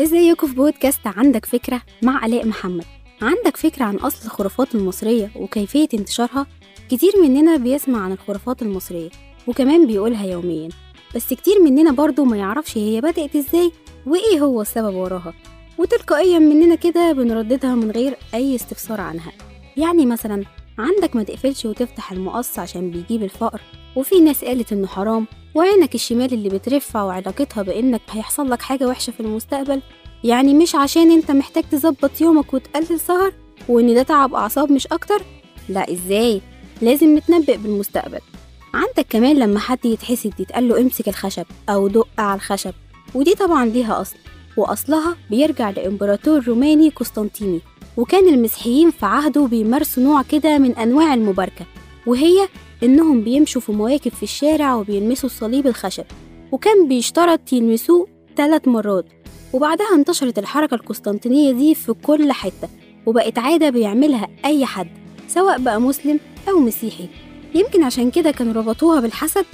ازيكم في بودكاست عندك فكرة مع آلاء محمد؟ عندك فكرة عن أصل الخرافات المصرية وكيفية انتشارها؟ كتير مننا بيسمع عن الخرافات المصرية وكمان بيقولها يوميا. بس كتير مننا برضو ما يعرفش هي بدأت إزاي وإيه هو السبب وراها. وتلقائيا مننا كده بنرددها من غير أي استفسار عنها. يعني مثلا عندك ما تقفلش وتفتح المقص عشان بيجيب الفقر. وفي ناس قالت إنه حرام وعينك الشمال اللي بترفع وعلاقتها بإنك هيحصل لك حاجة وحشة في المستقبل. يعني مش عشان أنت محتاج تظبط يومك وتقلل سهر وإن ده تعب أعصاب مش أكتر؟ لا إزاي؟ لازم نتنبأ بالمستقبل. عندك كمان لما حد يتحسد يتقال له امسك الخشب أو دق على الخشب ودي طبعا ليها أصل وأصلها بيرجع لإمبراطور روماني قسطنطيني. وكان المسيحيين في عهده بيمارسوا نوع كده من أنواع المباركة وهي إنهم بيمشوا في مواكب في الشارع وبيلمسوا الصليب الخشب وكان بيشترط يلمسوه ثلاث مرات وبعدها انتشرت الحركة القسطنطينية دي في كل حتة وبقت عادة بيعملها أي حد سواء بقى مسلم أو مسيحي. يمكن عشان كده كانوا ربطوها بالحسد؟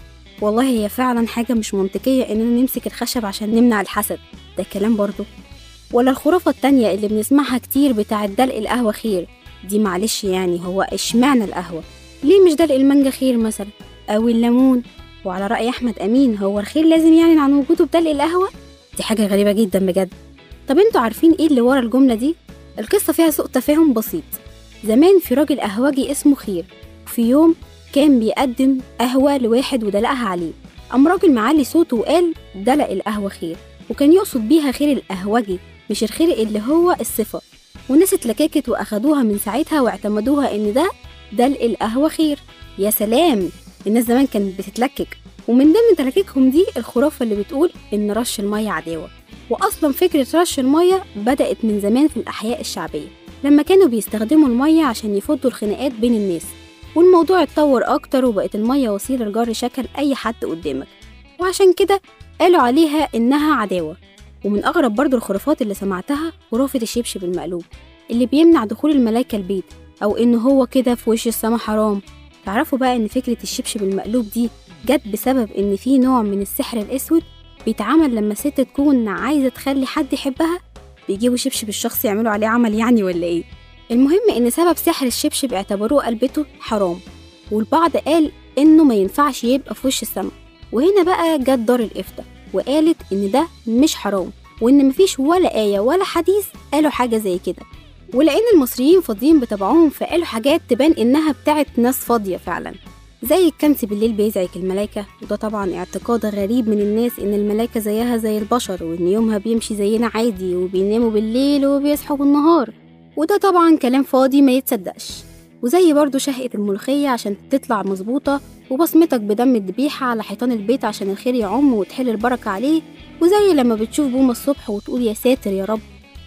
والله هي فعلا حاجة مش منطقية إننا نمسك الخشب عشان نمنع الحسد ده كلام برضه ولا الخرافة التانية اللي بنسمعها كتير بتاعة دلق القهوة خير. دي معلش يعني هو اشمعنى القهوة؟ ليه مش دلق المانجا خير مثلا؟ أو الليمون؟ وعلى رأي أحمد أمين هو الخير لازم يعني عن وجوده بدلق القهوة؟ دي حاجة غريبة جدا بجد. طب أنتوا عارفين إيه اللي ورا الجملة دي؟ القصة فيها سوء تفاهم بسيط. زمان في راجل قهوجي اسمه خير في يوم كان بيقدم قهوة لواحد ودلقها عليه. قام راجل معلي صوته وقال دلق القهوة خير وكان يقصد بيها خير القهوجي. مش الخير اللي هو الصفة والناس اتلككت وأخدوها من ساعتها واعتمدوها إن ده دلق القهوة خير. يا سلام! الناس زمان كانت بتتلكك. ومن ضمن تلكيكهم دي الخرافة اللي بتقول إن رش المية عداوة. وأصلا فكرة رش المية بدأت من زمان في الأحياء الشعبية لما كانوا بيستخدموا المية عشان يفضوا الخناقات بين الناس. والموضوع اتطور أكتر وبقت المية وسيلة لجر شكل أي حد قدامك. وعشان كده قالوا عليها إنها عداوة. ومن أغرب برضو الخرافات اللي سمعتها خرافة الشبشب المقلوب اللي بيمنع دخول الملايكة البيت أو إن هو كده في وش السما حرام. تعرفوا بقى إن فكرة الشبشب المقلوب دي جت بسبب إن في نوع من السحر الأسود بيتعمل لما الست تكون عايزة تخلي حد يحبها بيجيبوا شبشب الشخص يعملوا عليه عمل يعني ولا إيه؟ المهم إن سبب سحر الشبشب اعتبروه قلبته حرام والبعض قال إنه ما ينفعش يبقى في وش السما. وهنا بقى جت دار الإفتاء. وقالت إن ده مش حرام وإن مفيش ولا آية ولا حديث قالوا حاجة زي كده. ولأن المصريين فاضيين بطبعهم فقالوا حاجات تبان إنها بتاعت ناس فاضية فعلا. زي الكنس بالليل بيزعج الملايكة وده طبعا اعتقاد غريب من الناس إن الملايكة زيها زي البشر وإن يومها بيمشي زينا عادي وبيناموا بالليل وبيصحوا بالنهار. وده طبعا كلام فاضي ما يتصدقش. وزي برضو شهقة الملوخية عشان تطلع مظبوطة وبصمتك بدم الذبيحة على حيطان البيت عشان الخير يعم وتحل البركة عليه وزي لما بتشوف بومة الصبح وتقول يا ساتر يا رب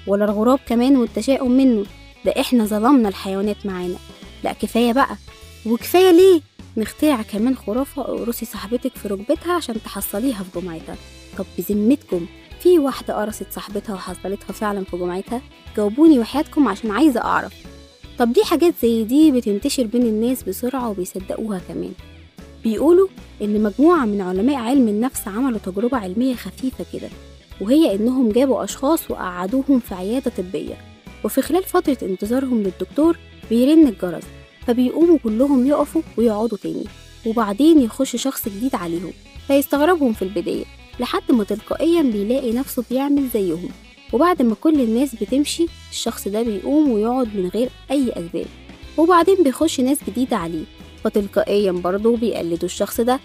ولا الغراب كمان والتشاؤم منه. ده إحنا ظلمنا الحيوانات معانا. لا كفاية بقى. وكفاية ليه؟ نخترع كمان خرافة اقرصي صاحبتك في ركبتها عشان تحصليها في جمعتها. طب بذمتكم في واحدة قرصت صاحبتها وحصلتها فعلا في جمعتها؟ جاوبوني وحياتكم عشان عايزة أعرف. طب دي حاجات زي دي بتنتشر بين الناس بسرعة وبيصدقوها كمان. بيقولوا إن مجموعة من علماء علم النفس عملوا تجربة علمية خفيفة كده وهي إنهم جابوا أشخاص وقعدوهم في عيادة طبية وفي خلال فترة انتظارهم للدكتور بيرن الجرس فبيقوموا كلهم يقفوا ويقعدوا تاني وبعدين يخش شخص جديد عليهم فيستغربهم في البداية لحد ما تلقائيا بيلاقي نفسه بيعمل زيهم وبعد ما كل الناس بتمشي الشخص ده بيقوم ويقعد من غير أي أسباب وبعدين بيخش ناس جديدة عليه فتلقائيا برضه بيقلدوا الشخص ده.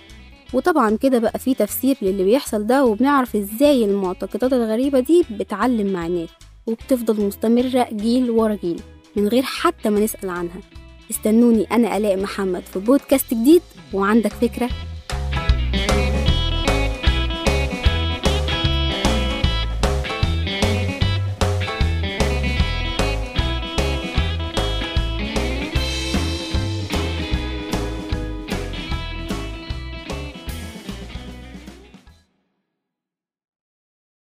وطبعا كده بقى في تفسير للي بيحصل ده وبنعرف إزاي المعتقدات الغريبة دي بتعلم مع الناس وبتفضل مستمرة جيل ورا جيل من غير حتى ما نسأل عنها. استنوني أنا آلاء محمد في بودكاست جديد وعندك فكرة؟